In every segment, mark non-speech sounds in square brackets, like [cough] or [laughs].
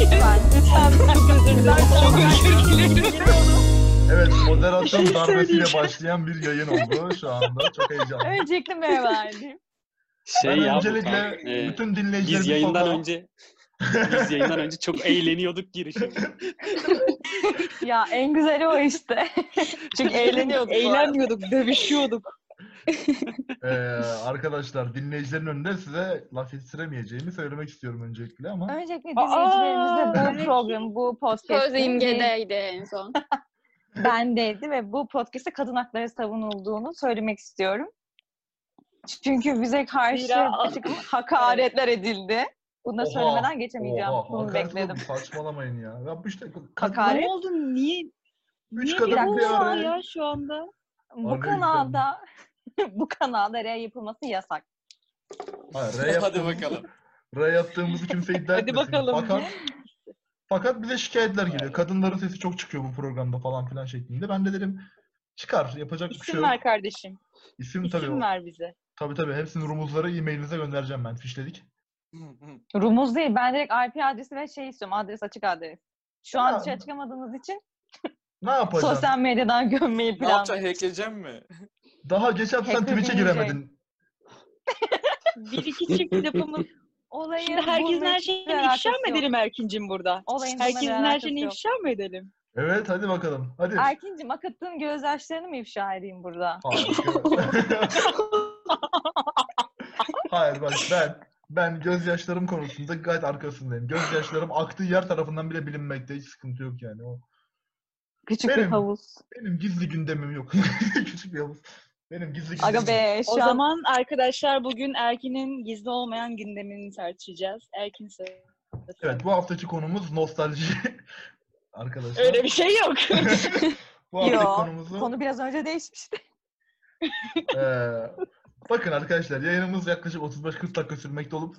Lütfen. Çok özür dilerim. Evet moderasyon darbesiyle başlayan bir yayın oldu şu anda. Çok heyecanlı. Öncelikle merhaba. Şey Ben ya öncelikle e, bütün dinleyicilerimiz biz yayından fotoğraf- önce biz yayından önce çok eğleniyorduk girişimde. Ya en güzeli o işte. [laughs] Çünkü eğleniyorduk. Eğlenmiyorduk, dövüşüyorduk. Ee, arkadaşlar dinleyicilerin önünde size laf yetiştiremeyeceğimi söylemek istiyorum öncelikle ama Öncelikle Aa, dinleyicilerimize bu evet. programı, bu podcast'ı Söz imgedeydi en son. [laughs] bendeydi ve bu podcast'te kadın hakları savunulduğunu söylemek istiyorum. Çünkü bize karşı hakaretler edildi. Bunu da Oha, söylemeden geçemeyeceğim. oha, Bunu bekledim. Saçmalamayın ya. Ya işte Hakaret? Ne oldu? Niye? Üç Niye kadın bir araya. ya şu anda? Bu kanalda [laughs] bu kanalda R yapılması yasak. Hayır, R Hadi bakalım. R yaptığımızı kimse iddia [laughs] Hadi etmesin. bakalım. Fakat, [laughs] fakat bize şikayetler geliyor. Kadınların sesi çok çıkıyor bu programda falan filan şeklinde. Ben de dedim çıkar yapacak bir şey İsim yok. ver kardeşim. İsim tabii. İsim o. ver bize. Tabii tabii. Hepsinin rumuzları e-mailinize göndereceğim ben. Fişledik. Rumuz değil. Ben direkt IP adresi ve şey istiyorum. Adres açık adres. Şu an Ya. dışarı çıkamadığınız için Ne yapacaksın? sosyal medyadan gömmeyi Ne yapacaksın? planlıyorum. Hackleyeceksin mi? Daha geçen sen Hacker Twitch'e giremedin. [laughs] Bir iki çift lafımız. Olayın Şimdi herkesin her şeyini ifşa mı edelim Erkin'cim burada? Olayın bir Herkesin her şeyini yok. ifşa mı edelim? Evet hadi bakalım. Hadi. Erkin'cim akıttığın gözyaşlarını mı ifşa edeyim burada? Harika. [laughs] Hayır bak ben ben gözyaşlarım konusunda gayet arkasındayım. Gözyaşlarım aktığı yer tarafından bile bilinmekte. Hiç sıkıntı yok yani. O Küçük bir Benim- havuz. benim gizli gündemim yok. [laughs] Küçük bir havuz. Benim gizli Aga gündemim. be şu O an zaman arkadaşlar bugün Erkin'in gizli olmayan gündemini tartışacağız. Erkin söyle. Evet bu haftaki konumuz nostalji. [laughs] Arkadaşlar. Öyle bir şey yok. [laughs] Bu haftaki Yok, konumuzu konu biraz önce değişmişti. Ee, bakın arkadaşlar yayınımız yaklaşık 35-40 dakika sürmekte olup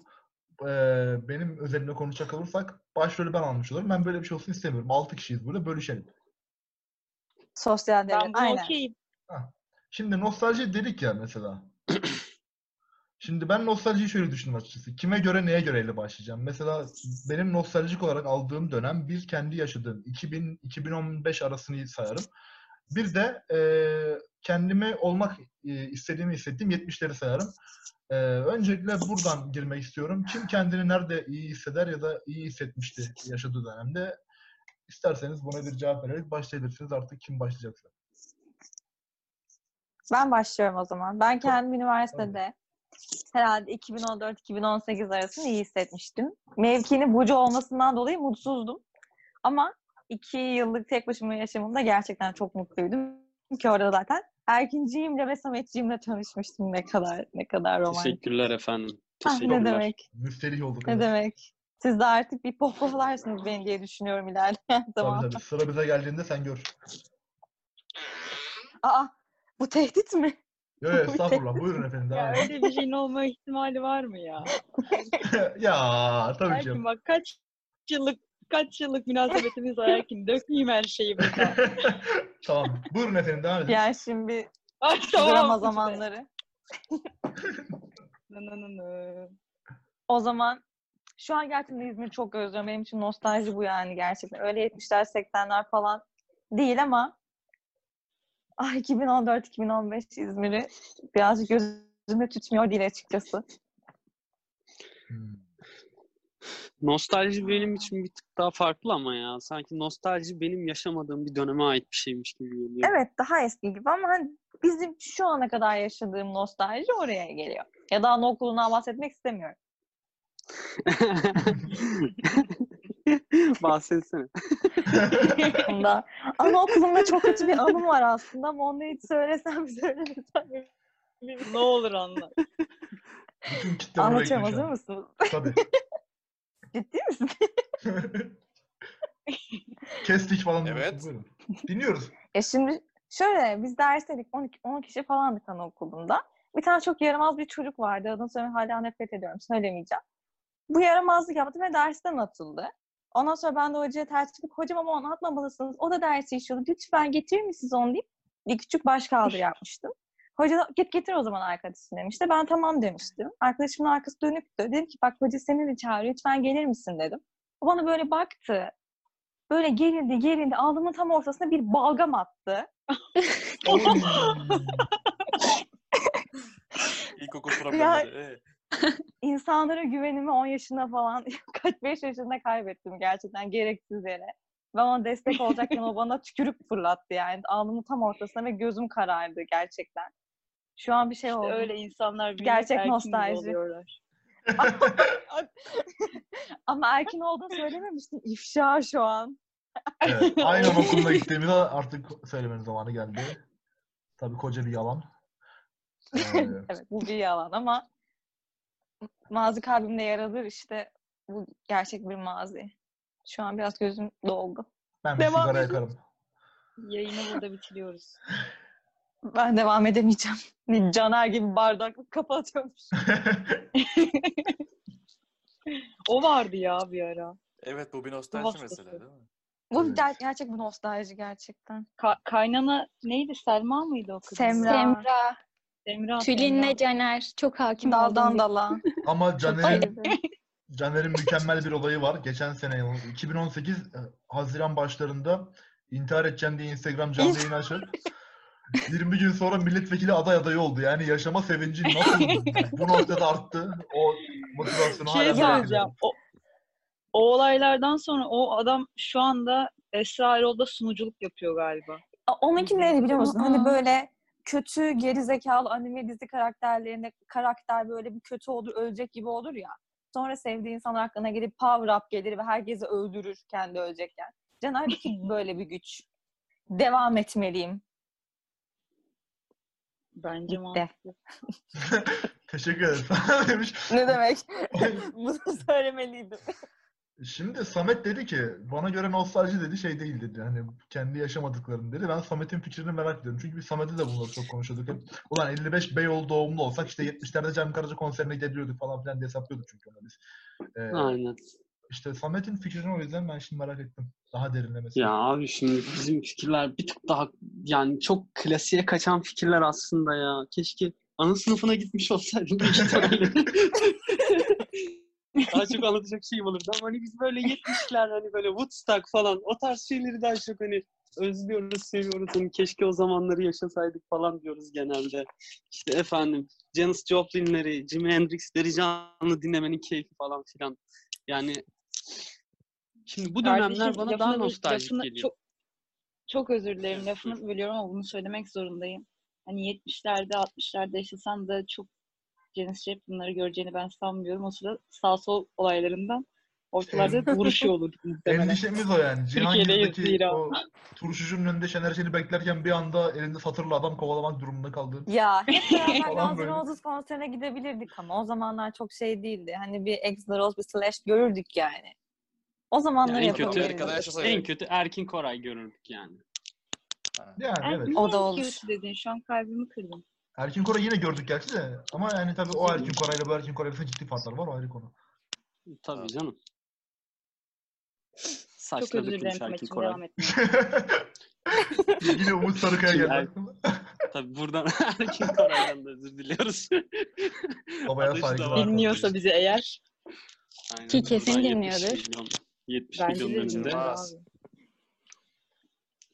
e, benim özelimle konuşacak olursak başrolü ben almış olurum. Ben böyle bir şey olsun istemiyorum. 6 kişiyiz burada bölüşelim. Sosyal devlet. ben Aynen. okeyim. Şimdi nostalji dedik ya mesela. [clears throat] Şimdi ben nostaljiyi şöyle düşündüm açıkçası. Kime göre neye göre ile başlayacağım. Mesela benim nostaljik olarak aldığım dönem bir kendi yaşadığım 2000-2015 arasını sayarım. Bir de e, kendimi olmak e, istediğimi hissettiğim 70'leri sayarım. E, öncelikle buradan girmek istiyorum. Kim kendini nerede iyi hisseder ya da iyi hissetmişti yaşadığı dönemde? İsterseniz buna bir cevap vererek başlayabilirsiniz. Artık kim başlayacaksa. Ben başlıyorum o zaman. Ben kendim üniversitede herhalde 2014-2018 arasında iyi hissetmiştim. Mevkinin Bucu olmasından dolayı mutsuzdum. Ama iki yıllık tek başıma yaşamımda gerçekten çok mutluydum. Ki orada zaten Erkinciğimle ve Sametciğimle tanışmıştım. Ne kadar ne kadar romantik. Teşekkürler efendim. Ah, Teşekkürler. ne demek? Müsterih olduk. Ne evet. demek? Siz de artık bir pohpohlarsınız beni diye düşünüyorum ilerleyen Tabii zaman. tabii. Sıra bize geldiğinde sen gör. Aa, bu tehdit mi? Yok yok [laughs] estağfurullah. Buyurun efendim. Ya Devam edin. öyle bir şeyin olma ihtimali var mı ya? [laughs] ya tabii ki. Bak kaç yıllık kaç yıllık münasebetimiz var Erkin. Dökmeyeyim her şeyi burada. [laughs] tamam. Buyurun efendim devam edin. Yani şimdi Ay drama tamam. zamanları. O zaman şu an gerçekten İzmir'i çok özlüyorum. Benim için nostalji bu yani gerçekten. Öyle 70'ler 80'ler falan değil ama ah 2014-2015 İzmir'i birazcık gözümde tutmuyor değil açıkçası. Hmm. Nostalji benim için bir tık daha farklı ama ya. Sanki nostalji benim yaşamadığım bir döneme ait bir şeymiş gibi geliyor. Evet daha eski gibi ama hani bizim şu ana kadar yaşadığım nostalji oraya geliyor. Ya da anaokulundan bahsetmek istemiyorum. [laughs] [laughs] Bahsetsene. Bunda. Anaokulunda çok kötü bir anım var aslında ama onu hiç söylesem söylemesem? Ne olur anla. Anlatıyorum hazır mısınız? Tabii. [laughs] Ciddi misin? [laughs] Kestik falan. Evet. Buyurun. Dinliyoruz. Ya şimdi şöyle biz dersteydik 12, 10 kişi falandık anaokulunda. Bir tane çok yaramaz bir çocuk vardı. Adını söylemeye hala nefret ediyorum. Söylemeyeceğim. Bu yaramazlık yaptı ve dersten atıldı. Ondan sonra ben de hocaya ters çıkıp hocam ama onu atmamalısınız. O da dersi işiyordu. Lütfen getirir misiniz onu deyip bir küçük başkaldırı yapmıştım. Hoca da git getir o zaman arkadaşını demişti. Ben tamam demiştim. Arkadaşımın arkası dönüktü. Dedim ki bak hoca seni de çağırıyor. Lütfen gelir misin dedim. O bana böyle baktı. Böyle gerildi, gerildi. Alnımın tam ortasına bir balgam attı. [laughs] [laughs] İlkokul problemleri. ee. İnsanlara güvenimi 10 yaşında falan, [laughs] kaç 5 yaşında kaybettim gerçekten gereksiz yere. Ben ona destek olacakken o bana tükürük fırlattı yani. Alnımın tam ortasına ve gözüm karardı gerçekten. Şu an bir şey İşte oldu. öyle insanlar Gerçek nostalji. oluyorlar. [laughs] Ama erkin olduğunu söylememiştin. İfşa şu an. Evet, aynı anaokuluna gittiğimizde artık söylemenin zamanı geldi. Tabii koca bir yalan. [laughs] Ee, Evet bu bir yalan ama mazi kalbimde yer alır işte bu gerçek bir mazi. Şu an biraz gözüm doldu. ben bir Devam sigara yakarım. Yayını burada bitiriyoruz. [laughs] Ben devam edemeyeceğim. [laughs] Caner gibi bardaklık kapatıyormuş. [laughs] O vardı ya bir ara. Evet bu bir nostalji hastası. mesela değil mi? Bu Evet. ger- gerçek bu nostalji gerçekten. Ka- kaynana neydi? Selma mıydı o kız? Semra, Semra. Tülin'le. Caner. Çok hakim Daldan dala. [laughs] Ama Caner'in. [laughs] Caner'in mükemmel bir olayı var. Geçen sene 2018 e, Haziran başlarında intihar edeceğim diye Instagram canlı yayın açıp 20 gün sonra milletvekili aday adayı oldu. Yani yaşama sevinci nasıl bu noktada arttı? O motivasyonu şey hala. O, o olaylardan sonra o adam şu anda Esra Erol'da sunuculuk yapıyor galiba. Onunki neydi biliyor musun? Aa. Hani böyle kötü gerizekalı anime dizi karakterlerinde karakter böyle bir kötü olur, ölecek gibi olur ya. Sonra sevdiği insan aklına gelip power up gelir ve herkesi öldürür kendi ölecekken. Caner'deki [laughs] böyle bir güç. Devam etmeliyim. Bence mantıklı. [laughs] Teşekkür ederim. [laughs] Ne demek? Bunu söylemeliydim. Şimdi Samet dedi ki bana göre nostalji dedi şey değil dedi. Hani kendi yaşamadıklarını dedi. Ben Samet'in fikrini merak ediyorum. Çünkü biz Samet'le de bunları çok konuşuyorduk. Hep, Ulan 55 Beyoğlu doğumlu olsak işte 70'lerde Cem Karaca konserine gidebiliyorduk falan filan diye hesaplıyorduk çünkü onu biz. Ee, Aynen. işte Samet'in fikrini o yüzden ben şimdi merak ettim. Daha derinlemesi. Ya abi şimdi bizim fikirler bir tık daha yani çok klasiğe kaçan fikirler aslında ya. Keşke ana sınıfına gitmiş olsaydım. [laughs] daha çok anlatacak şeyim olurdu ama hani biz böyle 70'ler hani böyle Woodstock falan o tarz şeyleri daha çok hani özlüyoruz, seviyoruz. Hani keşke o zamanları yaşasaydık falan diyoruz genelde. İşte efendim Janis Joplin'leri, Jimi Hendrix'leri canlı dinlemenin keyfi falan filan. Yani şimdi bu dönemler Kardeşim, bana daha nostaljik lafını- geliyor. Çok, çok özür dilerim lafını bölüyorum ama bunu söylemek zorundayım. Hani 70'lerde 60'larda yaşasan da çok Janis Joplin'ları göreceğini ben sanmıyorum. O sırada sağ sol olaylarından ortalarda vuruşuyor muhtemelen. Endişemiz o yani. Türkiye'deyiz Cihangir'deki o turşucunun önünde Şener Şen'i beklerken bir anda elinde satırlı adam kovalamak durumunda kaldı. Ya hep [laughs] beraber Guns N'. Roses konserine gidebilirdik ama o zamanlar çok şey değildi. Hani bir Axl Rose, bir Slash görürdük yani. O zamanlar Yani en kötü-. En kötü Erkin Koray görürdük yani. Yani evet. O da olur. kötü dedin? Şu an kalbimi kırdın. Erkin Koray yine gördük gerçi de. Ama yani tabii o Erkin Koray'la bu Erkin Koray arasında ciddi farklar var. O ayrı konu. Tabii canım. Çok Saçları özür dilerim dökülmüş Erkin Koray. devam et. [laughs] [laughs] Yine Umut Sarıkaya Şimdi geldi Er-. Tabii buradan [laughs] Erkin Koray'dan da özür diliyoruz. Babaya Adı işte saygılar. var. Dinliyorsa bizi eğer Aynen. Ki kesin Buradan 70 dinliyordur. milyon, 70 bence de milyonun dinliyor önünde. Abi.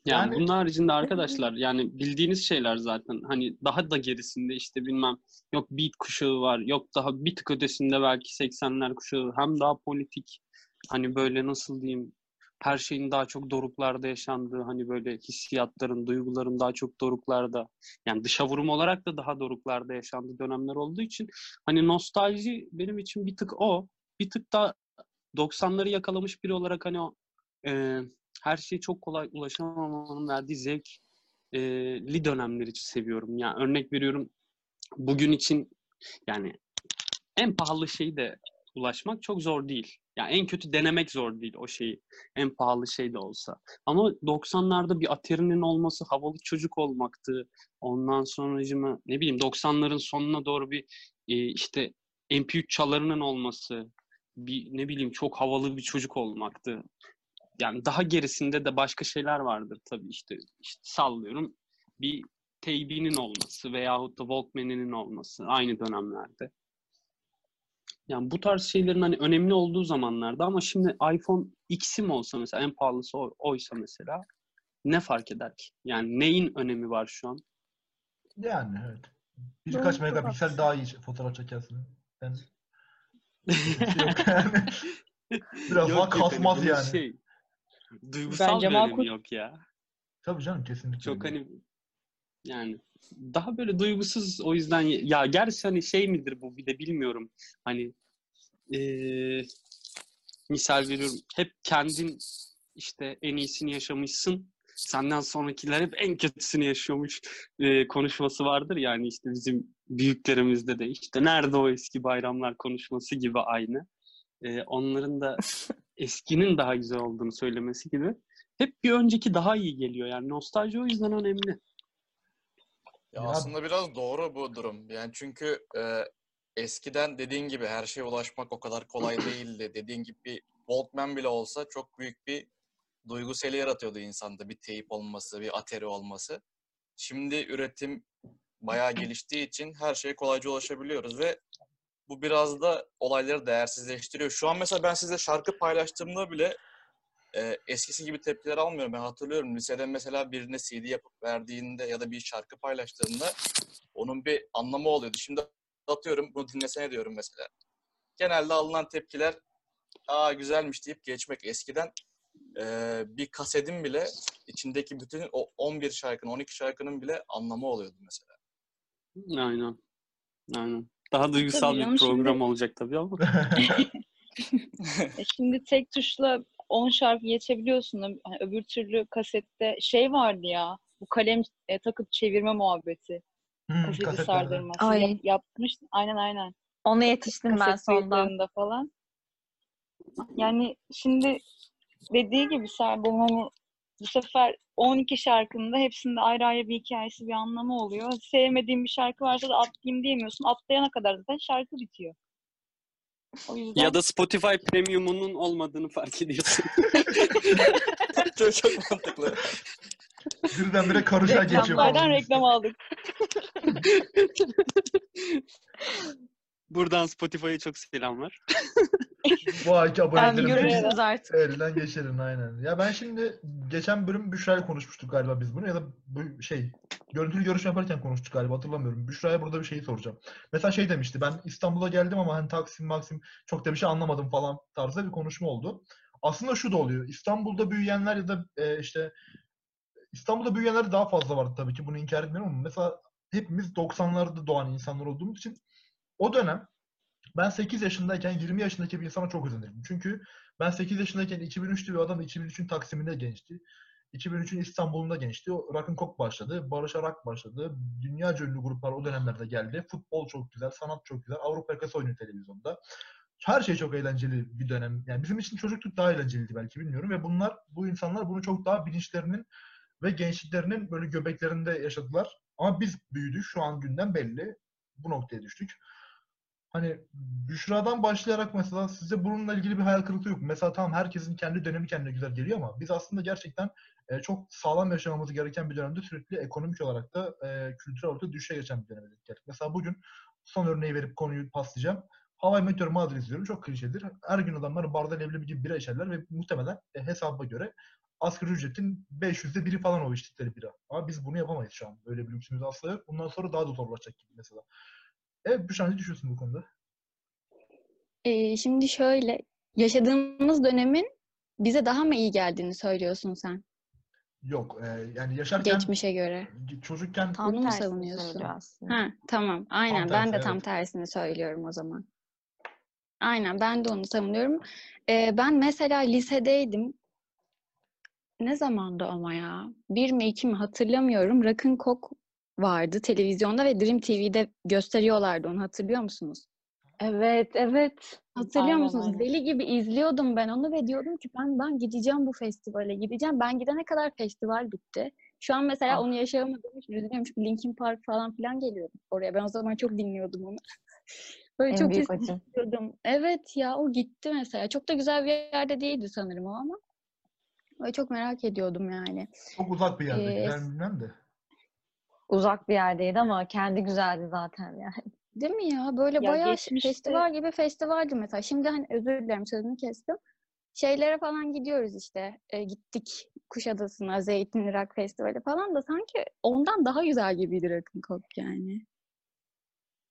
Yani, Yani- bunun haricinde arkadaşlar yani bildiğiniz şeyler zaten. Hani daha da gerisinde işte bilmem yok beat kuşağı var yok daha bir tık ötesinde belki 80'ler kuşağı hem daha politik hani böyle nasıl diyeyim her şeyin daha çok doruklarda yaşandığı hani böyle hissiyatların, duyguların daha çok doruklarda yani dışa vurum olarak da daha doruklarda yaşandığı dönemler olduğu için hani nostalji benim için bir tık o. Bir tık da 90'ları yakalamış biri olarak hani o e, her şeye çok kolay ulaşamamanın verdiği zevkli dönemleri için seviyorum. Yani örnek veriyorum bugün için yani en pahalı şeyi de ulaşmak çok zor değil. Yani en kötü denemek zor değil o şeyi. En pahalı şey de olsa. Ama 90'larda bir Atari'nin olması havalı çocuk olmaktı. Ondan sonra ne bileyim 90'ların sonuna doğru bir e, işte MP3 çalarının olması, bir ne bileyim çok havalı bir çocuk olmaktı yani daha gerisinde de başka şeyler vardır tabii işte, işte sallıyorum bir teybinin olması veyahut da Walkman'inin olması aynı dönemlerde. Yani bu tarz şeylerin hani önemli olduğu zamanlarda ama şimdi iPhone X'im olsa mesela en pahalısı o- oysa mesela ne fark eder ki? Yani neyin önemi var şu an? Yani evet. Doğru, Birkaç çok megapiksel haklısın. daha iyi fotoğraf çekersin. Ben bir şey yok yani. [laughs] Biraz daha Yok yok hani kasmaz yani. Şey, duygusal Bence bir önemi makul. yok ya. Tabii canım kesinlikle. Çok hani yani daha böyle duygusuz o yüzden ya gerçi hani şey midir bu bir de bilmiyorum. Hani eee, misal veriyorum hep kendin işte en iyisini yaşamışsın. Senden sonrakiler hep en kötüsünü yaşıyormuş eee, konuşması vardır yani işte bizim büyüklerimizde de işte nerede o eski bayramlar konuşması gibi aynı. Eee, onların da [laughs] eskinin daha güzel olduğunu söylemesi gibi. Hep bir önceki daha iyi geliyor yani nostalji o yüzden önemli. Ya Ya- aslında biraz doğru bu durum. Yani çünkü e, eskiden dediğin gibi her şeye ulaşmak o kadar kolay [clears throat] değildi. Dediğin gibi bir Walkman bile olsa çok büyük bir duygu seli yaratıyordu insanda. Bir teyip olması, bir ateri olması. Şimdi üretim bayağı geliştiği için her şeye kolayca ulaşabiliyoruz ve bu biraz da olayları değersizleştiriyor. Şu an mesela ben size şarkı paylaştığımda bile e, eskisi gibi tepkiler almıyorum. Ben hatırlıyorum lisede mesela birine CD yapıp verdiğinde ya da bir şarkı paylaştığında onun bir anlamı oluyordu. Şimdi atıyorum bunu dinlesene diyorum mesela. Genelde alınan tepkiler aa güzelmiş deyip geçmek. Eskiden e, bir kasetin bile içindeki bütün o 11 şarkının 12 şarkının bile anlamı oluyordu mesela. Aynen. Aynen. Daha duygusal Tabii bir canım, şimdi- program olacak tabii ama. E Şimdi tek tuşla 10 şarkı geçebiliyorsun. Hani öbür türlü kasette şey vardı ya. Bu kalem e, takıp çevirme muhabbeti. Hmm, Kaseti sardırması. Ay. Yap, yapmış. Aynen aynen. Ona yetiştim ben Kaset sondan. kayıtlarında falan. Yani şimdi dediği gibi Serben hani bu sefer 12 şarkının da hepsinde ayrı ayrı bir hikayesi, bir anlamı oluyor. Sevmediğin bir şarkı varsa da atlayayım diyemiyorsun. Atlayana kadar zaten şarkı bitiyor. O yüzden Ya da Spotify Premium'unun olmadığını fark ediyorsun. [laughs] çok, çok mantıklı. Birdenbire karışa geçiyor. reklamlardan reklam aldık. [laughs] Buradan Spotify'a çok selamlar. [laughs] Bu ayki abonelerimiz görürsünüz artık. elden geçirin aynen. Ya ben şimdi geçen bölüm Büşra'yla konuşmuştuk galiba biz bunu ya da bu şey görüntülü görüşme yaparken konuştuk galiba hatırlamıyorum. Büşra'ya burada bir şey soracağım. Mesela şey demişti ben İstanbul'a geldim ama hani Taksim Maksim çok da bir şey anlamadım falan tarzda bir konuşma oldu. Aslında şu da oluyor. İstanbul'da büyüyenler ya da e, işte İstanbul'da büyüyenler daha fazla vardı tabii ki bunu inkar etmiyorum ama mesela hepimiz 90'larda doğan insanlar olduğumuz için o dönem ben 8 yaşındayken 20 yaşındaki bir insana çok özenirdim. Çünkü ben 8 yaşındayken 2003'lü bir adam 2003'ün Taksim'inde gençti. 2003'ün İstanbul'unda gençti. O Rock'n'Coke başladı. Barış Arak başladı. Dünyaca ünlü gruplar o dönemlerde geldi. Futbol çok güzel, sanat çok güzel. Avrupa yakası oynuyor televizyonda. Her şey çok eğlenceli bir dönem. Yani bizim için çocukluk daha eğlenceliydi belki bilmiyorum. Ve bunlar, bu insanlar bunu çok daha bilinçlerinin ve gençliklerinin böyle göbeklerinde yaşadılar. Ama biz büyüdük. Şu an günden belli. Bu noktaya düştük. Hani Büşra'dan başlayarak mesela size bununla ilgili bir hayal kırıklığı yok. Mesela tamam herkesin kendi dönemi kendine güzel geliyor ama biz aslında gerçekten e, çok sağlam yaşamamız gereken bir dönemde sürekli ekonomik olarak da e, kültürel olarak da düşüşe geçen bir döneme geldik. Mesela bugün son örneği verip konuyu paslayacağım. Hawaii Meteor Mother izliyorum. Çok klişedir. Her gün adamlar barda leblebi gibi bira içerler ve muhtemelen e, hesaba göre asgari ücretin 500'de biri falan o içtikleri bira. Ama biz bunu yapamayız şu an. Böyle bir lüksümüz asla yok. Bundan sonra daha da zorlaşacak gibi mesela. Evet Büşra ne düşünüyorsun bu konuda? Ee, şimdi şöyle, yaşadığımız dönemin bize daha mı iyi geldiğini söylüyorsun sen Yok. e, yani yaşarken geçmişe göre? çocukken Tam Bunu mu tersini savunuyorsun? Ha, tamam. Aynen. Tam ben de tersi, tam evet. tersini söylüyorum o zaman. Aynen. Ben de onu savunuyorum. Ee, ben mesela lisedeydim. Ne zamandı ama ya? Bir mi iki mi hatırlamıyorum. Rock'n Coke vardı televizyonda ve Dream TV'de gösteriyorlardı onu hatırlıyor musunuz? Evet, evet. Hatırlıyor Aynen, musunuz? Deli gibi izliyordum ben onu ve diyordum ki ben ben gideceğim bu festivale gideceğim. Ben gidene kadar festival bitti. Şu an mesela Ah. onu yaşayamadığım için üzülüyorum çünkü Linkin Park falan filan geliyordu oraya. Ben o zaman çok dinliyordum onu. [laughs] Böyle En çok istiyordum. Evet ya o gitti mesela. Çok da güzel bir yerde değildi sanırım o ama. Böyle çok merak ediyordum yani. çok uzak bir yerde. Ee, bilmem de. Uzak bir yerdeydi ama kendi güzeldi zaten yani. Değil mi ya? Böyle Ya bayağı geçmişte- festival gibi festivaldi mesela. Şimdi hani özür dilerim sözünü kestim. Şeylere falan gidiyoruz işte. E, gittik Kuşadası'na, Zeytinli Rock Festivali falan da sanki ondan daha güzel gibiydi Rock'n'Coke yani.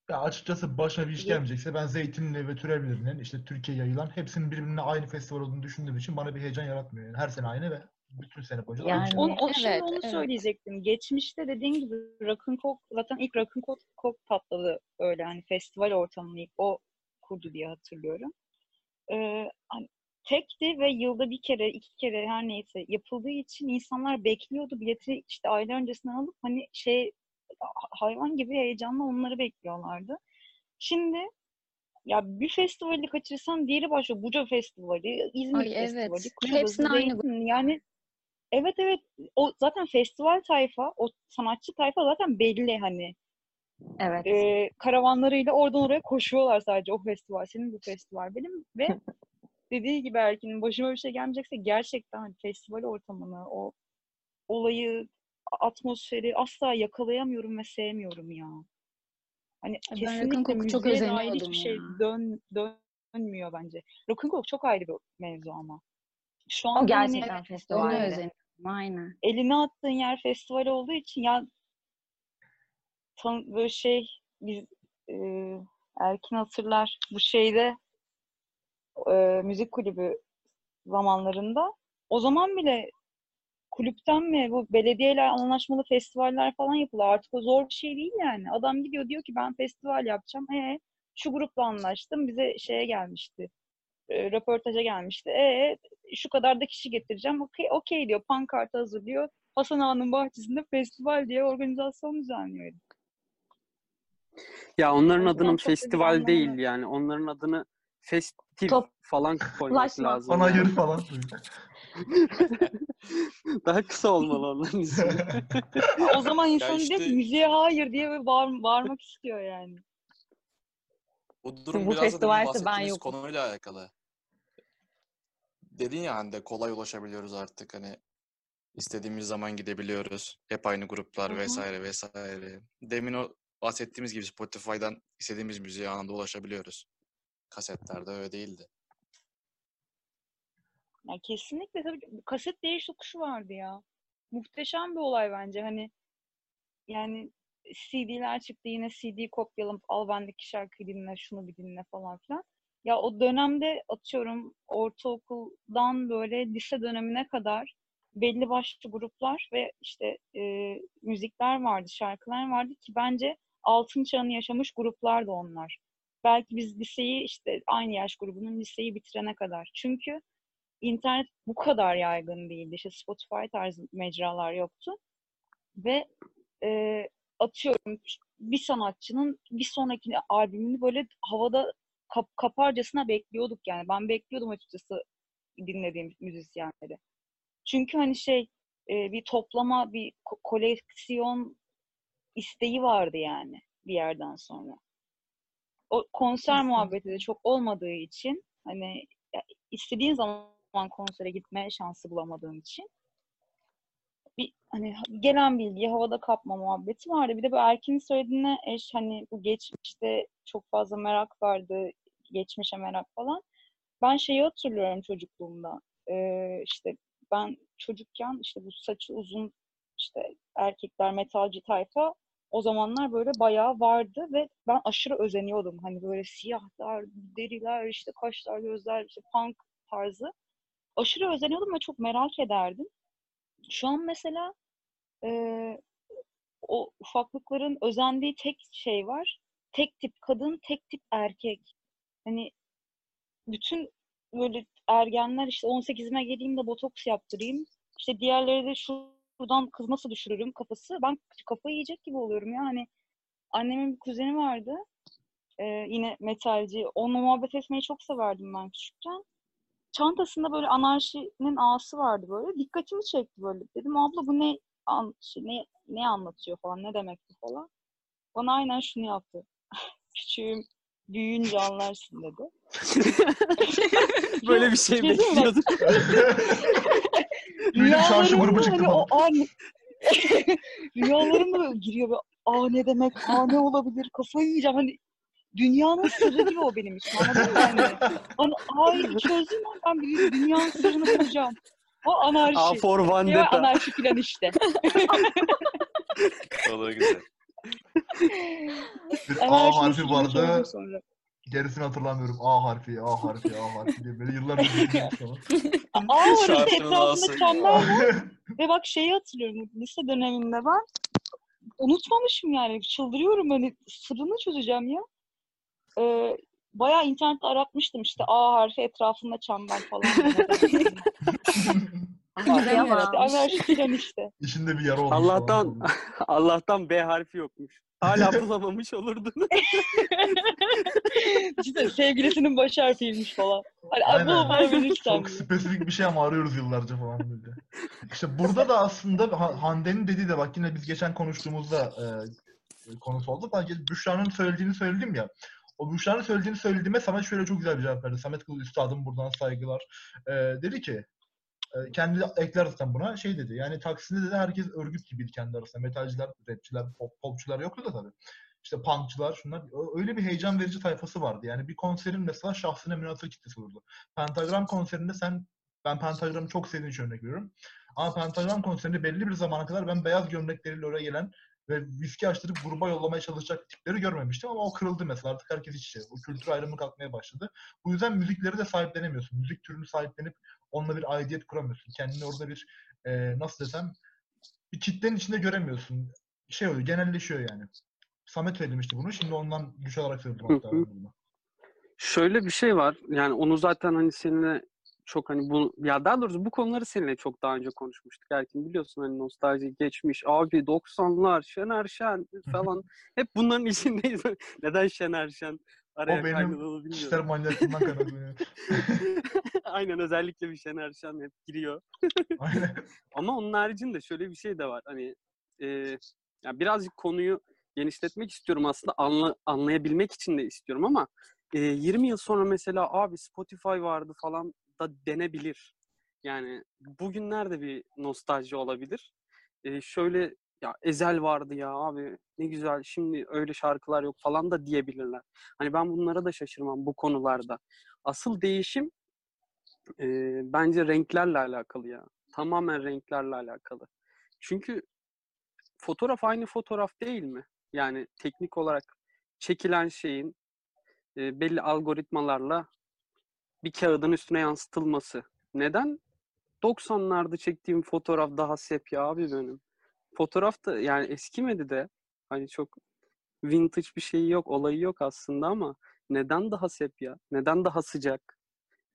Ya açıkçası başına bir iş Ye- gelmeyecekse ben Zeytinli ve Türevli'nin işte Türkiye'ye yayılan hepsinin birbirine aynı festival olduğunu düşündüğüm için bana bir heyecan yaratmıyor. Yani her sene aynı ve bütün sene boyunca Yani- o, şimdi Evet, onu evet. söyleyecektim. Geçmişte dediğin gibi Rock'n'Coke zaten ilk Rock'n'Coke patladı öyle hani festival ortamını ilk o kurdu diye hatırlıyorum. Ee, hani tekti ve yılda bir kere iki kere her neyse yapıldığı için insanlar bekliyordu bileti işte aylar öncesinden alıp hani şey ha- hayvan gibi heyecanla onları bekliyorlardı. Şimdi ya bir festivali kaçırırsan diğeri başlıyor. Buca Festivali, İzmir Ay, evet. Festivali, Ve Kuşadası, hepsine aynı. Yani evet evet o zaten festival tayfa, o sanatçı tayfa zaten belli hani. Evet. Ee, karavanlarıyla oradan oraya koşuyorlar sadece o festival senin bu festival benim ve [laughs] dediği gibi Erkin'in başıma bir şey gelmeyecekse gerçekten hani festival ortamını o olayı atmosferi asla yakalayamıyorum ve sevmiyorum ya. Hani Ben kesinlikle Rock'n'Coke'u çok dair hiçbir şey dön, dönmüyor bence. Rock'n'Coke çok ayrı bir mevzu ama. Şu O anda hani gerçekten festivaldi. özeniyorum. Aynen. eline attığın yer festival olduğu için ya tan böyle şey biz e, Erkin hatırlar bu şeyde e, müzik kulübü zamanlarında o zaman bile kulüpten mi bu belediyeler anlaşmalı festivaller falan yapılıyor. Artık o zor bir şey değil yani. Adam gidiyor diyor ki ben festival yapacağım. E şu grupla anlaştım. Bize şeye gelmişti. E, röportaja gelmişti. E şu kadar da kişi getireceğim. Okey okey diyor. Pankartı hazırlıyor. Hasan Ağa'nın bahçesinde festival diye organizasyon düzenliyor. Ya onların O yüzden adının festival değil yok. yani. Onların adını festif Top- falan koymak lazım. Bana yani. yürü falan. [laughs] Daha kısa olmalı onların ismi. O zaman insan işte- diyor ki müziğe hayır diye bağır, bağırmak istiyor yani. Bu durum bu biraz da ben yokum. konuyla alakalı. Dedin ya Hande kolay ulaşabiliyoruz artık hani istediğimiz zaman gidebiliyoruz. Hep aynı gruplar Hı hı. vesaire vesaire. Demin o bahsettiğimiz gibi Spotify'dan istediğimiz müziğe anında ulaşabiliyoruz. Kasetlerde öyle değildi. Ya kesinlikle tabii kaset değiş tokuşu vardı ya. Muhteşem bir olay bence. Hani yani CD'ler çıktı yine CD kopyalayıp al bendeki şarkıyı dinle, şunu bir dinle falan filan. Ya o dönemde atıyorum ortaokuldan böyle lise dönemine kadar belli başlı gruplar ve işte e, müzikler vardı, şarkılar vardı ki bence altın çağını yaşamış gruplar da onlar. Belki biz liseyi işte aynı yaş grubunun liseyi bitirene kadar. Çünkü internet bu kadar yaygın değildi. İşte Spotify tarzı mecralar yoktu. Ve e, atıyorum bir sanatçının bir sonraki albümünü böyle havada kap- kaparcasına bekliyorduk yani. Ben bekliyordum açıkçası dinlediğim müzisyenleri. Çünkü hani şey e, bir toplama, bir ko- koleksiyon isteği vardı yani bir yerden sonra. O konser Kesinlikle. muhabbeti de çok olmadığı için hani istediğin zaman konsere gitme şansı bulamadığım için bir hani gelen bilgiyi havada kapma muhabbeti vardı. Bir de bu Erkin'in söylediğine eş hani bu geçmişte çok fazla merak vardı. Geçmişe merak falan. Ben şeyi hatırlıyorum çocukluğumda. Ee, işte ben çocukken işte bu saçı uzun işte erkekler metalci tayfa o zamanlar böyle bayağı vardı ve ben aşırı özeniyordum. Hani böyle siyahlar, deriler, işte kaşlar, gözler, işte punk tarzı. Aşırı özeniyordum ve çok merak ederdim. Şu an mesela eee, o ufaklıkların özendiği tek şey var. Tek tip kadın, tek tip erkek. Hani bütün böyle ergenler işte 18'ime geleyim de botoks yaptırayım. İşte diğerleri de şuradan kız nasıl düşürürüm kafası. Ben kafayı yiyecek gibi oluyorum ya. Hani annemin bir kuzeni vardı. Ee, yine metalci. Onunla muhabbet etmeyi çok severdim ben küçükken. Çantasında böyle anarşinin ağası vardı böyle. Dikkatimi çekti böyle. Dedim abla bu ne an, şey, ne, ne anlatıyor falan, ne demek bu falan. Bana aynen şunu yaptı. [laughs] Küçüğüm, büyüyünce anlarsın dedi. [laughs] Böyle bir şey bekliyordum. Duydum çarşı grubu çıktı hani o falan. an [laughs] böyle giriyor böyle aa ne demek aa ne olabilir kafayı yiyeceğim hani dünyanın sırrı gibi o benim için. Anladın mı? Yani, ay çözdüm ben bir dünyanın sırrını bulacağım. O anarşi. A for Vendetta. anarşi plan işte. O da güzel. Bir A harfi vardı. Gerisini hatırlamıyorum. A harfi, A harfi, A harfi diye böyle yıllar önce işte Şarkının etrafında çember var. [laughs] Ve bak şeyi hatırlıyorum lise döneminde ben unutmamışım yani çıldırıyorum hani sırrını çözeceğim ya. Ee, bayağı internette aratmıştım işte A harfi etrafında çember falan. [laughs] Güzel Ama- yaratmış. Anarşi plan işte. İçinde bir yara olmuş. Allah'tan. [laughs] Allah'tan B harfi yokmuş. Hala bulamamış olurdun. [laughs] İşte sevgilisinin baş harfiymiş falan. Hani Aynen. bu. Çok spesifik bir şey ama arıyoruz yıllarca falan böyle. İşte burada da aslında Ha- Hande'nin dediği de bak yine biz geçen konuştuğumuzda e, konusu oldu. Ben Büşra'nın söylediğini söyledim ya. O Büşra'nın söylediğini söylediğime Samet şöyle çok güzel bir cevap verdi. Samet Kıl Üstadım buradan saygılar. E, dedi ki kendi ekler zaten buna şey dedi. Yani Taksim'de dedi herkes örgüt gibiydi kendi arasında. Metalciler, rapçiler, pop, popçular yoktu da tabii. İşte punkçılar şunlar öyle bir heyecan verici tayfası vardı. Yani bir konserin mesela şahsına münasır kitlesi olurdu. Pentagram konserinde sen ben Pentagram'ı çok sevdiğim için örnek veriyorum. Ama Pentagram konserinde belli bir zamana kadar ben beyaz gömlekleriyle oraya gelen ve viski açtırıp gruba yollamaya çalışacak tipleri görmemiştim ama o kırıldı mesela. Artık herkes iç içe. O kültür ayrımı kalkmaya başladı. Bu yüzden müzikleri de sahiplenemiyorsun. Müzik türünü sahiplenip onunla bir aidiyet kuramıyorsun. Kendini orada bir e, nasıl desem bir kitlenin içinde göremiyorsun. Şey oluyor, genelleşiyor yani. Samet söylemişti bunu. Şimdi ondan güç alarak söyledim hatta. Şöyle bir şey var. Yani onu zaten hani seninle çok hani bu ya daha doğrusu bu konuları seninle çok daha önce konuşmuştuk. Erkin biliyorsun hani nostalji geçmiş. Abi 90'lar Şener Şen falan. Hep bunların [laughs] içindeyiz. Neden Şener Şen araya O benim bilmiyorum. manyaklığımdan kaynaklanıyor. [laughs] Aynen özellikle bir Şener Şen hep giriyor. [laughs] Aynen. Ama onun haricinde şöyle bir şey de var. Hani e, ya birazcık konuyu genişletmek istiyorum aslında anla, anlayabilmek için de istiyorum ama e, 20 yıl sonra mesela abi Spotify vardı falan da denebilir. Yani bugünlerde bir nostalji olabilir. E, şöyle ya Ezel vardı ya abi ne güzel şimdi öyle şarkılar yok falan da diyebilirler. Hani ben bunlara da şaşırmam bu konularda. Asıl değişim e, bence renklerle alakalı ya. Tamamen renklerle alakalı. Çünkü fotoğraf aynı fotoğraf değil mi? Yani teknik olarak çekilen şeyin e, belli algoritmalarla bir kağıdın üstüne yansıtılması. Neden? 90'larda çektiğim fotoğraf daha sepya abi benim. Fotoğraf da yani eskimedi de hani çok vintage bir şeyi yok, olayı yok aslında ama neden daha sepya? Neden daha sıcak?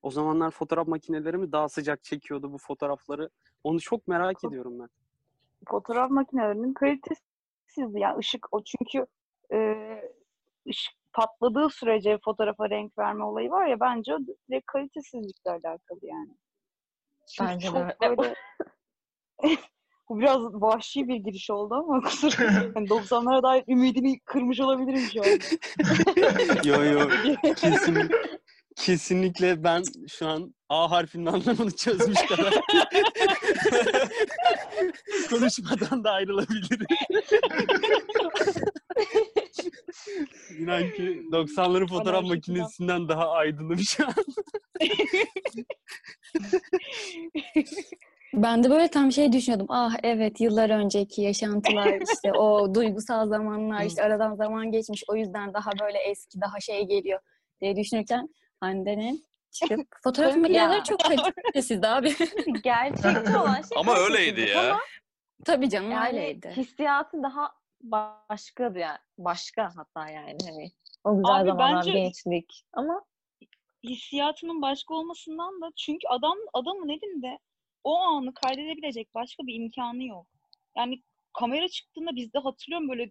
O zamanlar fotoğraf makineleri mi daha sıcak çekiyordu bu fotoğrafları? Onu çok merak ediyorum ben. fotoğraf makinelerinin kalitesizdi. Yani ışık o çünkü e, ışık patladığı sürece fotoğrafa renk verme olayı var ya bence o direkt kalitesizlikle alakalı yani. Çünkü Bence de çok öyle. böyle [laughs] bu biraz vahşi bir giriş oldu ama [laughs] kusura [laughs] yani 90'lara dair ümidini kırmış olabilirim şu anda. yo yo kesin kesinlikle ben şu an A harfinin anlamını çözmüş kadar konuşmadan da ayrılabilirim. [laughs] İnan ki 90'ların fotoğraf makinesinden daha aydınım şu an. [laughs] Ben de böyle tam şey düşünüyordum. Ah evet yıllar önceki yaşantılar işte o [laughs] duygusal zamanlar işte aradan zaman geçmiş o yüzden daha böyle eski daha şey geliyor diye düşünürken Hande'nin çıkıp fotoğraf makineleri çok kalitesizdi abi. Gerçekçi olan şey Ama öyleydi ya. Ama Tabii canım yani öyleydi. hissiyatı daha başkadı yani. Başka hatta yani hani. O güzel Abi zamanlar, bence- gençlik. Ama hissiyatının başka olmasından da çünkü adam adamın elinde o anı kaydedebilecek başka bir imkanı yok. Yani kamera çıktığında bizde hatırlıyorum böyle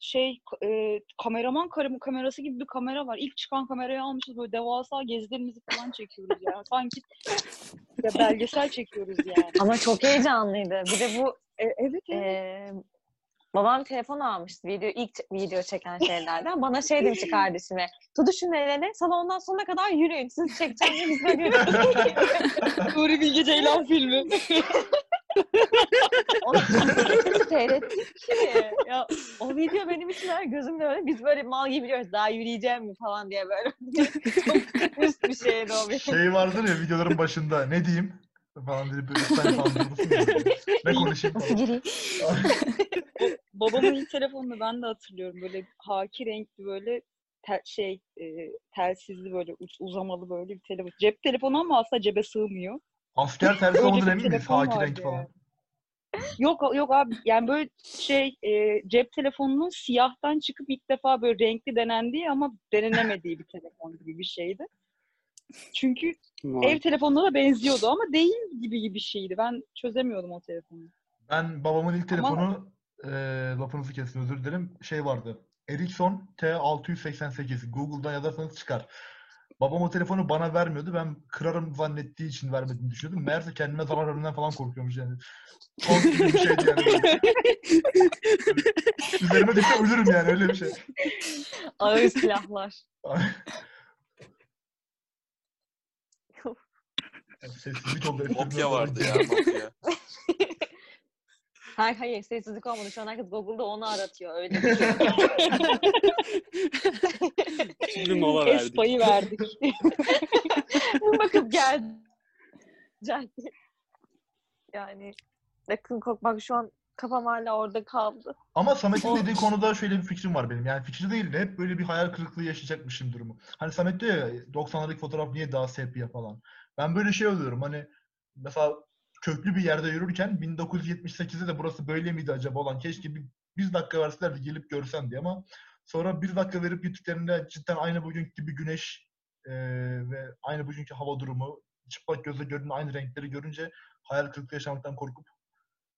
şey e, kameraman karım kamerası gibi bir kamera var. İlk çıkan kamerayı almışız böyle devasa gezilerimizi falan çekiyoruz ya. [laughs] Sanki ya belgesel çekiyoruz yani. ama çok heyecanlıydı. Bir de bu E, evet evet. Ee, babam telefon almıştı video ilk video çeken şeylerden. Bana şey demişti kardeşime. Tutuşun elini salondan sonuna kadar yürüyün. Siz çekeceğiniz biz yürüyoruz." [laughs] Nuri Bilge Ceylan filmi. Onu sürekli seyrettik ki. Ya, o video benim için her gözümde öyle. Biz böyle mal gibi biliyoruz. Daha yürüyeceğim mi falan diye böyle. [laughs] Çok üst bir şeydi o benim. Şey vardır ya videoların başında ne diyeyim falan diye böyle sen falan. Ne [laughs] konuşayım Nasıl gireyim? Babamın ilk telefonunu ben de hatırlıyorum. Böyle haki renkli böyle tel- şey e, telsizli böyle uzamalı böyle bir telefon. Cep telefonu ama aslında cebe sığmıyor. Asker Öyle olduğunu emin miyiz? Haki vardı renk falan. yani. Yok yok abi yani böyle şey e, cep telefonunun siyahtan çıkıp ilk defa böyle renkli denendiği ama denenemediği bir telefon gibi bir şeydi. Çünkü Vay. ev telefonuna da benziyordu ama değil gibi bir şeydi. Ben çözemiyordum o telefonu. Ben babamın ilk Ama- telefonu eee lafınızı kestim özür dilerim. Şey vardı. Ericsson T688. Google'dan yazarsanız çıkar. Babam o telefonu bana vermiyordu. Ben kırarım zannettiği için vermediğini düşünüyordum. Meğerse kendime zarar vermeden falan korkuyormuş yani. Gibi bir şeydi yani. [laughs] Üzerime düşse ölürüm yani öyle bir şey. Ağır silahlar. [laughs] Sessizlik oldu. Nokia vardı ya Nokia. [laughs] Hayır hayır sessizlik olmadı. Şu an herkes Google'da onu aratıyor. Öyle bir şey. [laughs] Bir mola verdik. Espa'yı verdik. [laughs] Bakıp geldi. Yani yakın kok bak şu an kafam hala orada kaldı. Ama Samet'in dediği konuda şöyle bir fikrim var benim. Yani fikri değil de hep böyle bir hayal kırıklığı yaşayacakmışım durumu. Hani Samet diyor ya 90'lardaki fotoğraf niye daha sepya falan. Ben böyle şey oluyorum hani mesela köklü bir yerde yürürken 1978'de de burası böyle miydi acaba olan keşke bir, bir dakika verseler de gelip görsem diye ama sonra bir dakika verip gittiklerinde cidden aynı bugünkü gibi güneş eee, ve aynı bugünkü hava durumu çıplak gözle görünen aynı renkleri görünce hayal kırıklığı yaşamaktan korkup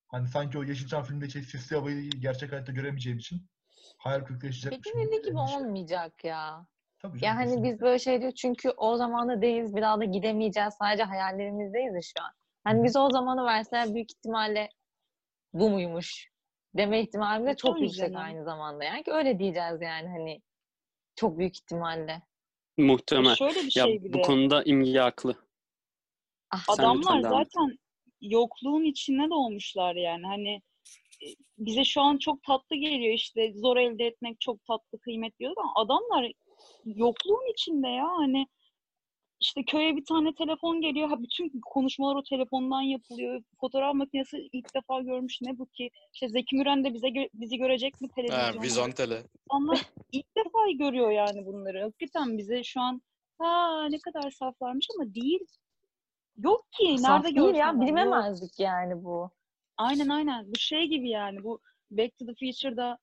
Hani sanki o Yeşilçam filmindeki sisli havayı gerçek hayatta göremeyeceğim için hayal kırıklığı yaşayacakmışım. Peki dediği gibi olmayacak ya. Tabii Ya canım, hani biz böyle şey diyor çünkü o zamanda değiliz bir daha da gidemeyeceğiz sadece hayallerimizdeyiz ya şu an. Hani biz o zamanı verseler büyük ihtimalle bu muymuş deme ihtimalimiz de çok Tabii yüksek canım. aynı zamanda. Yani ki öyle diyeceğiz yani hani çok büyük ihtimalle. Muhtemel. Şöyle bir Ya şey bir bu de. konuda imge haklı. Ah, Adamlar zaten yokluğun içinde doğmuşlar yani. Hani e, bize şu an çok tatlı geliyor işte zor elde etmek çok tatlı kıymet diyor ama adamlar yokluğun içinde ya hani işte köye bir tane telefon geliyor. Ha bütün konuşmalar o telefondan yapılıyor. Fotoğraf makinesi ilk defa görmüş ne bu ki? İşte Zeki Müren de bize gö- bizi görecek mi Ha, televizyonda? Vizontele. İnsanlar ilk defa görüyor yani bunları. Hakikaten bize şu an ha ne kadar saflarmış ama değil. Yok ki. Saf Nerede değil ya bilememezdik yani bu. Aynen aynen. Bu şey gibi yani. Bu Back to the Future'da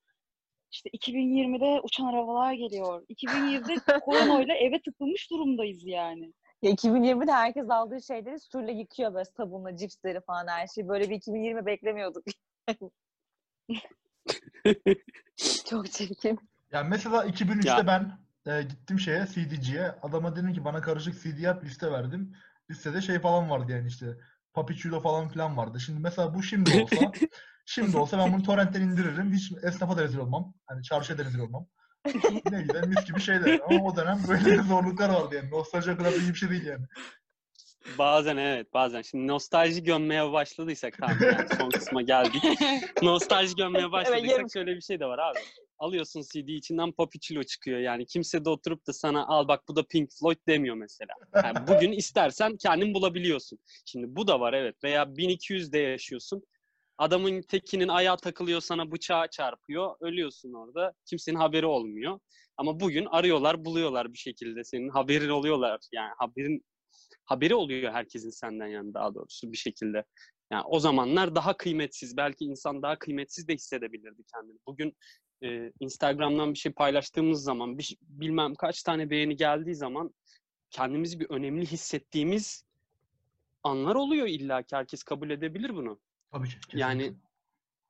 işte 2020'de uçan arabalar geliyor. 2020'de [laughs] koronayla eve tıkılmış durumdayız yani. Ya 2020'de herkes aldığı şeyleri suyla yıkıyor böyle sabunla, cipsleri falan her şeyi. Böyle bir 2020 beklemiyorduk. [laughs] Çok çirkin. Yani mesela 2003'te Ya. ben e, gittim şeye CD'ciye. Adama dedim ki bana karışık CD yap liste verdim. Listede şey falan vardı yani işte Papichulo falan filan vardı. Şimdi mesela bu şimdi olsa [laughs] şimdi olsa ben bunu torrentten indiririm. Hiç esnafa da rezil olmam. Hani çarşıya da rezil olmam. ne güzel mis gibi şeyler. Ama o dönem böyle [laughs] zorluklar vardı yani. Nostalji kadar da iyi bir şey değil yani. Bazen evet bazen. Şimdi nostalji gömmeye başladıysak tamam yani [laughs] son kısma geldik. nostalji gömmeye başladıysak yarım- şöyle bir şey de var abi. Alıyorsun CD içinden Papichulo çıkıyor yani. Kimse de oturup da sana al bak bu da Pink Floyd demiyor mesela. Yani bugün istersen kendin bulabiliyorsun. Şimdi bu da var evet. Veya 1200'de yaşıyorsun. Adamın tekinin ayağı takılıyor sana bıçağı çarpıyor. Ölüyorsun orada. Kimsenin haberi olmuyor. Ama bugün arıyorlar, buluyorlar bir şekilde. Senin haberin oluyorlar. Yani haberin haberi oluyor herkesin senden yani daha doğrusu bir şekilde. Yani o zamanlar daha kıymetsiz. Belki insan daha kıymetsiz de hissedebilirdi kendini. Bugün e, Instagram'dan bir şey paylaştığımız zaman, bir, bilmem kaç tane beğeni geldiği zaman kendimizi bir önemli hissettiğimiz anlar oluyor illa ki. Herkes kabul edebilir bunu. Tabii ki. kesinlikle. Yani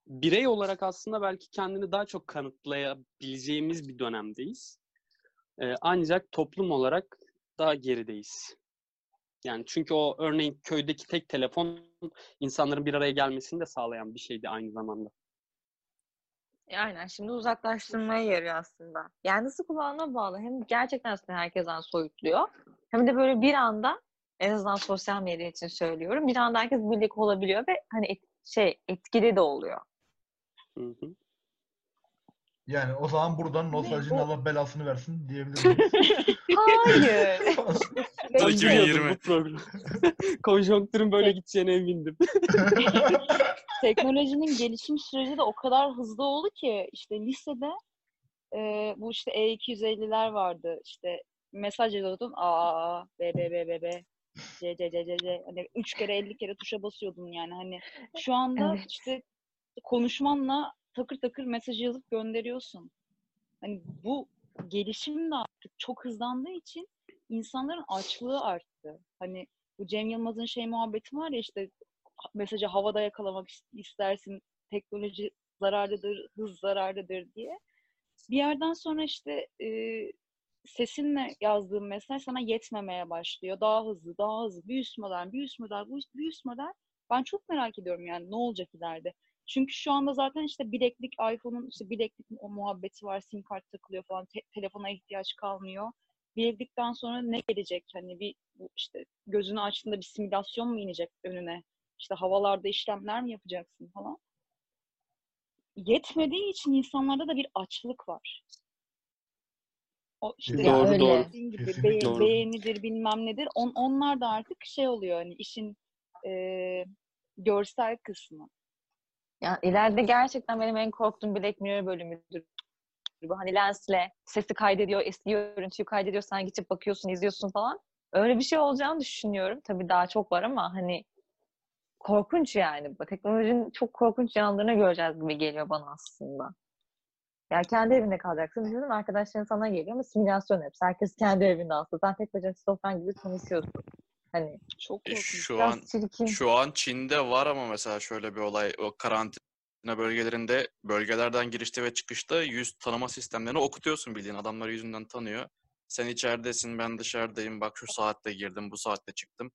birey olarak aslında belki kendini daha çok kanıtlayabileceğimiz bir dönemdeyiz. Ee, ancak toplum olarak daha gerideyiz. Yani çünkü o örneğin köydeki tek telefon insanların bir araya gelmesini de sağlayan bir şeydi aynı zamanda. Aynen şimdi uzaklaştırmaya yarıyor aslında. Yani nasıl kullandığına bağlı. Hem gerçekten aslında herkesten soyutluyor. Hem de böyle bir anda En azından sosyal medya için söylüyorum. Bir anda herkes birlik olabiliyor ve hani et- şey etkili de oluyor. Hı hı. Yani o zaman buradan nostaljinin o- Allah belasını versin diyebilir miyiz? [laughs] Hayır. [laughs] Ben 2020. biliyordum bu program. [laughs] Konjonktürün böyle gideceğine emindim. teknolojinin gelişim süreci de o kadar hızlı oldu ki işte lisede e, bu işte E250'ler vardı. İşte mesaj yazıyordun. A, B, B, B, B, B, C, C, C, C, C. Hani üç kere 50 kere tuşa basıyordun yani. Hani şu anda Evet. işte konuşmanla takır takır mesaj yazıp gönderiyorsun. Hani bu gelişim de artık çok hızlandığı için insanların açlığı arttı. Hani bu Cem Yılmaz'ın şey muhabbeti var ya işte mesajı havada yakalamak is- istersin, teknoloji zararlıdır, hız zararlıdır diye. Bir yerden sonra işte e, sesinle yazdığın mesaj sana yetmemeye başlıyor. Daha hızlı, daha hızlı, bir üst model, bir üst model, bir üst model. Ben çok merak ediyorum yani ne olacak ileride. Çünkü şu anda zaten işte bileklik, iPhone'un işte bileklik o muhabbeti var, sim kart takılıyor falan, te- telefona ihtiyaç kalmıyor. Bileklikten sonra ne gelecek? Hani bir işte gözünü açtığında bir simülasyon mu inecek önüne? İşte havalarda işlemler mi yapacaksın falan. Yetmediği için insanlarda da bir açlık var. O işte Doğru, yani doğru. dediğin gibi be- doğru. beğenidir bilmem nedir. On, onlar da artık şey oluyor hani işin e, görsel kısmı. Ya ileride gerçekten benim en korktuğum Black Mirror bölümüdür. Bu hani lensle sesi kaydediyor, eski görüntüyü kaydediyor, sen geçip bakıyorsun, izliyorsun falan. Öyle bir şey olacağını düşünüyorum. Tabii daha çok var ama hani korkunç yani. Bu teknolojinin çok korkunç yanlarını göreceğiz gibi geliyor bana aslında. Ya kendi evinde kalacaksın. Düşünün arkadaşların sana geliyor ama simülasyon hepsi. Herkes kendi evinde aslında. Sen tek başına sofran gibi tanışıyorsun. Hani Çok E, korkunç. şu biraz an çirkin. Şu an Çin'de var ama mesela şöyle bir olay o karantina bölgelerinde bölgelerden girişte ve çıkışta yüz tanıma sistemlerini okutuyorsun bildiğin adamlar yüzünden tanıyor. Sen içeridesin ben dışarıdayım bak şu saatte girdim bu saatte çıktım.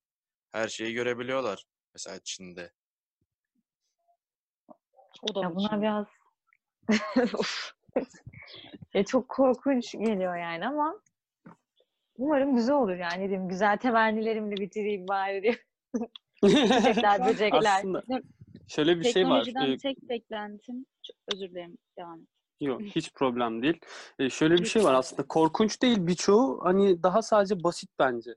Her şeyi görebiliyorlar mesela Çin'de. O da Ya bunlar biraz. [laughs] ya çok korkunç geliyor yani ama umarım güzel olur yani. Diyeyim, güzel temennilerimle bitireyim bari diye. Çiçekler, [laughs] böcekler. Aslında şöyle bir şey var. Teknolojiden Ee, tek beklentim, çok özür dilerim devam et. Yok hiç problem değil. Ee, şöyle bir şey var aslında korkunç değil birçoğu hani daha sadece basit bence.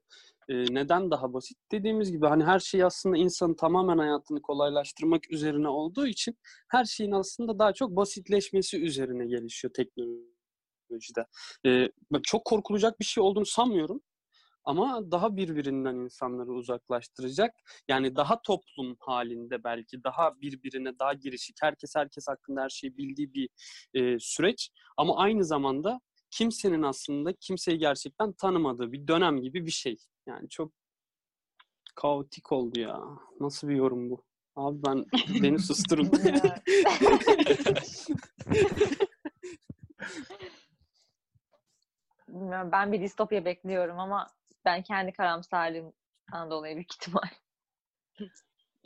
Ee, neden daha basit? Dediğimiz gibi hani her şey aslında insanın tamamen hayatını kolaylaştırmak üzerine olduğu için her şeyin aslında daha çok basitleşmesi üzerine gelişiyor teknolojide. Ben çok korkulacak bir şey olduğunu sanmıyorum. Ama daha birbirinden insanları uzaklaştıracak. Yani daha toplum halinde belki daha birbirine daha girişik. Herkes herkes hakkında her şeyi bildiği bir e, süreç. Ama aynı zamanda kimsenin aslında kimseyi gerçekten tanımadığı bir dönem gibi bir şey. Yani çok kaotik oldu ya. Nasıl bir yorum bu? Abi ben beni susturun. [laughs] Bilmiyorum, ben bir distopya bekliyorum ama ben kendi karamsarlığımdan dolayı büyük ihtimal.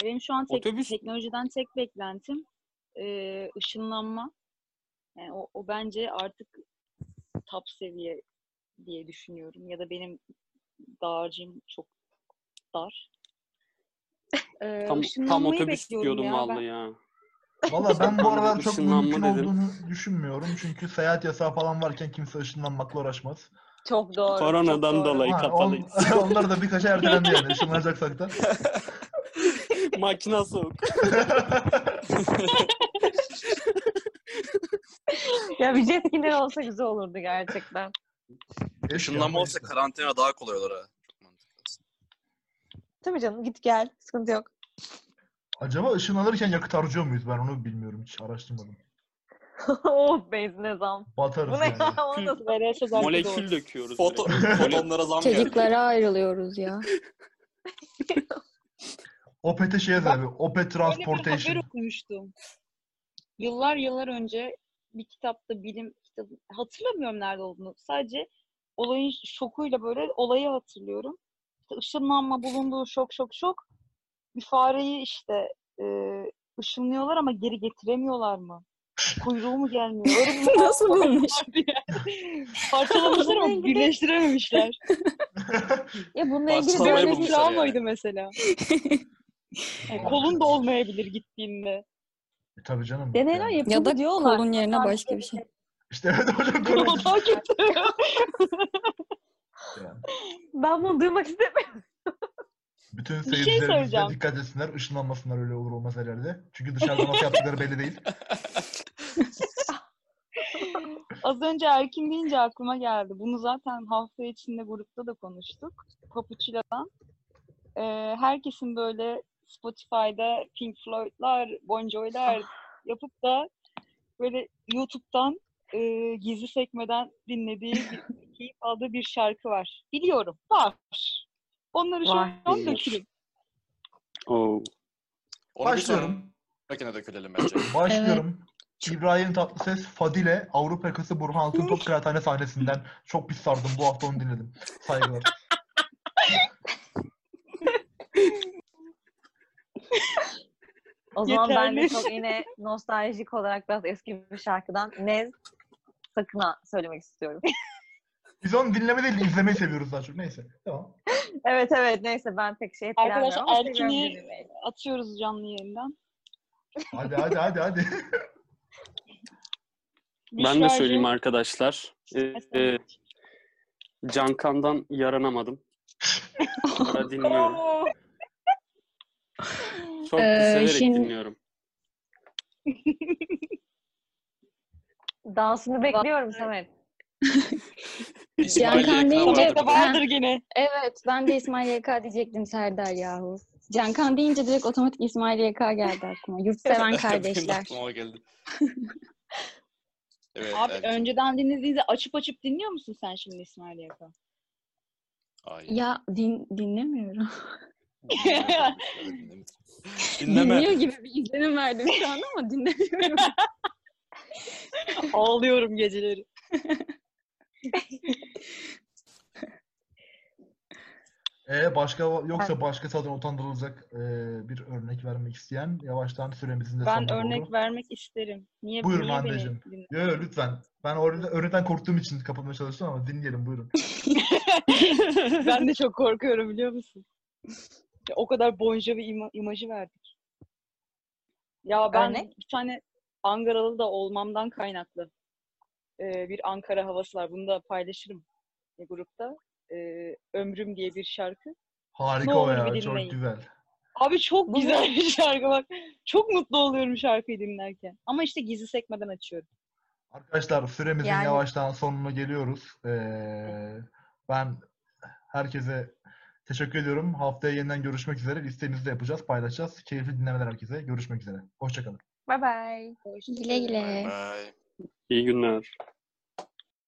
Benim şu an tek, Otobüs- teknolojiden tek beklentim e, ışınlanma. Yani o, o bence artık top seviye diye düşünüyorum. Ya da benim dağarcığım çok dar. E, tam, tam otobüs diyordum ya. vallahi Ben- ya. Valla ben bu aralar çok mümkün dedin. olduğunu düşünmüyorum. Çünkü seyahat yasağı falan varken kimse ışınlanmakla uğraşmaz. Çok doğru. Koronadan çok doğru. dolayı. Ha, kapalıyız. on, [laughs] onlar da birkaç ay ertelendi yani ışınlanacaksak da. [laughs] Makina soğuk. [laughs] Ya bir jet skiler olsa güzel olurdu gerçekten. Işınlanma olsa karantina daha kolay olur ha. Çok mantıklı aslında. Tabii canım git gel. Sıkıntı yok. Acaba ışınlanırken yakıt harcıyor muyuz? Ben onu bilmiyorum. Hiç araştırmadım. [laughs] oh benzine zam. Batarız Bu ne yani. [laughs] ya? O nasıl? Molekül döküyoruz. Foto, fotonlara zam geldi. Çocuklara ayrılıyoruz ya. [laughs] Opet'e şey yaz abi. Opet Böyle bir haber Transportation. okumuştum. Yıllar yıllar önce bir kitapta bilim kitabı hatırlamıyorum nerede olduğunu. Sadece olayın şokuyla böyle olayı hatırlıyorum. İşte ışınlanma bulunduğu şok şok şok. Bir fareyi işte e, ışınlıyorlar ama geri getiremiyorlar mı? Kuyruğu mu gelmiyor? Öyle bir [laughs] Nasıl bulmuş? [laughs] Parçalamışlar ama [laughs] birleştirememişler. Ya bununla ilgili böyle bir yani. travmaydı mesela. Yani kolun da olmayabilir gittiğinde. E, tabii canım. deneyler yani. yapıldı Ya da diyorlar. kolun yerine başka bir şey. İşte evet hocam doğru. O daha kötü. Yani. Ben bunu duymak istemiyorum. Bütün şey seyircilerimiz de söyleyeceğim. dikkat etsinler. Işınlanmasınlar öyle olur olmaz her yerde. Çünkü dışarıda nasıl yaptıkları belli değil. [laughs] Az önce Erkin deyince aklıma geldi. Bunu zaten hafta içinde grupta da konuştuk. Papuçila'dan. Ee, herkesin böyle Spotify'da Pink Floyd'lar, Bon Jovi'ler yapıp da böyle YouTube'dan e, gizli sekmeden dinlediği, bir, [laughs] keyif aldığı bir şarkı var. Biliyorum. Var. Onları şu Var. an dökülün. Başlıyorum. dökülelim bence. [laughs] Başlıyorum. İbrahim Tatlıses Fadile Avrupa yakası Burhan Altıntop Kıraathane sahnesinden çok pis sardım. Bu hafta onu dinledim. Saygılar. [laughs] O zaman ben de Yeterli. çok yine nostaljik olarak biraz eski bir şarkıdan Nez Sakın'a söylemek istiyorum. [laughs] Biz onu dinleme değil de izlemeyi seviyoruz daha çok. Neyse. Tamam. evet evet neyse ben pek şey etkilenmiyorum Arkadaşlar Erkin'i atıyoruz canlı yayından. Hadi hadi hadi hadi. Ben de söyleyeyim arkadaşlar. Ee, e, Cankan'dan yaranamadım. [laughs] Ara dinliyorum. Çok Ee, severek şimdi- dinliyorum. Dansını bekliyorum Samet. Yekta deyince- vardır. gene. Evet, ben de İsmail YK diyecektim Serdar yahu. Cankan deyince direkt otomatik İsmail YK geldi aklıma. Yurtseven [laughs] kardeşler. aklıma geldi. [laughs] evet. Abi Erkin. önceden dinlediğinizde açıp açıp dinliyor musun sen şimdi İsmail Yaka? Hayır. Ya din, dinlemiyorum. [laughs] Dinleme. Dinliyor gibi bir izlenim verdim şu an ama dinlemiyorum. [laughs] Ağlıyorum geceleri. Ee, başka yoksa başka adına utandırılacak e, bir örnek vermek isteyen yavaştan süremizin de Ben sonuna örnek doğru. vermek isterim. Niye, Buyurun niye Hande'cim. beni dinle- Yo, yo, lütfen. Ben orada örnekten korktuğum için kapatmaya çalıştım ama dinleyelim buyurun. [laughs] ben de çok korkuyorum biliyor musun? Ya, o kadar Bon Jovi ima- imajı verdik. Ya ben Örnek? bir tane Ankaralı da olmamdan kaynaklı ee, bir Ankara havası var. Bunu da paylaşırım e, grupta. Ee, Ömrüm diye bir şarkı. Harika Ne o olur ya. Çok dinleyin. güzel. Abi çok güzel bir şarkı bak. Çok mutlu oluyorum şarkıyı dinlerken. Ama işte gizli sekmeden açıyorum. Arkadaşlar süremizin Yani- yavaştan sonuna geliyoruz. Ee, ben herkese teşekkür ediyorum. Haftaya yeniden görüşmek üzere. Listemizi de yapacağız, paylaşacağız. Keyifli dinlemeler herkese. Görüşmek üzere. Hoşçakalın. Bye bye. güle güle. Bye. İyi günler.